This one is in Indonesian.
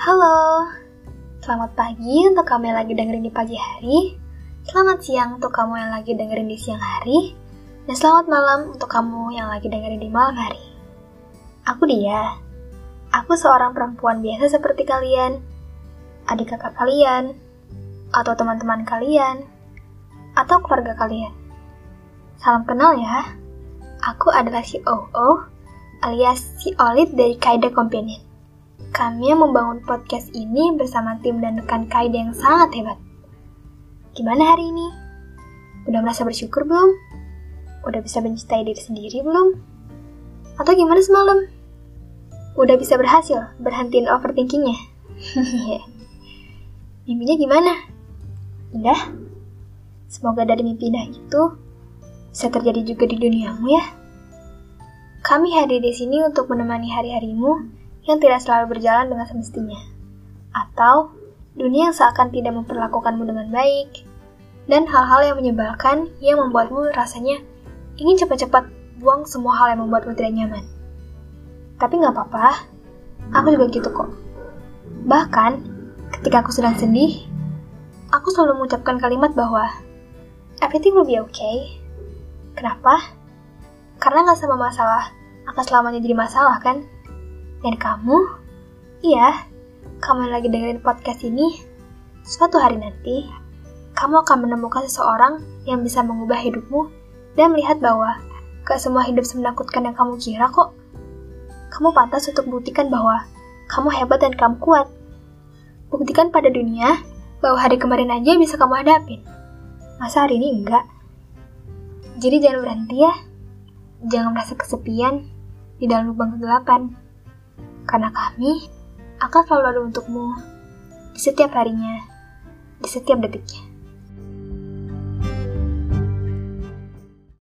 Halo, selamat pagi untuk kamu yang lagi dengerin di pagi hari, selamat siang untuk kamu yang lagi dengerin di siang hari, dan selamat malam untuk kamu yang lagi dengerin di malam hari. Aku dia, aku seorang perempuan biasa seperti kalian, adik kakak kalian, atau teman-teman kalian, atau keluarga kalian. Salam kenal ya, aku adalah si OO, alias si Olit dari Kaida Companion. Kami yang membangun podcast ini bersama tim dan rekan Kaida yang sangat hebat. Gimana hari ini? Udah merasa bersyukur belum? Udah bisa mencintai diri sendiri belum? Atau gimana semalam? Udah bisa berhasil berhentiin overthinkingnya? Mimpinya gimana? Indah? Semoga dari mimpi indah itu bisa terjadi juga di duniamu ya. Kami hadir di sini untuk menemani hari-harimu yang tidak selalu berjalan dengan semestinya, atau dunia yang seakan tidak memperlakukanmu dengan baik, dan hal-hal yang menyebalkan yang membuatmu rasanya ingin cepat-cepat buang semua hal yang membuatmu tidak nyaman. Tapi nggak apa-apa, aku juga gitu kok. Bahkan, ketika aku sedang sedih, aku selalu mengucapkan kalimat bahwa everything will be okay. Kenapa? Karena nggak sama masalah akan selamanya jadi masalah kan? Dan kamu, iya, kamu yang lagi dengerin podcast ini, suatu hari nanti, kamu akan menemukan seseorang yang bisa mengubah hidupmu dan melihat bahwa gak semua hidup semenakutkan yang kamu kira kok. Kamu pantas untuk buktikan bahwa kamu hebat dan kamu kuat. Buktikan pada dunia bahwa hari kemarin aja bisa kamu hadapin. Masa hari ini enggak? Jadi jangan berhenti ya. Jangan merasa kesepian di dalam lubang kegelapan karena kami akan selalu ada untukmu di setiap harinya, di setiap detiknya.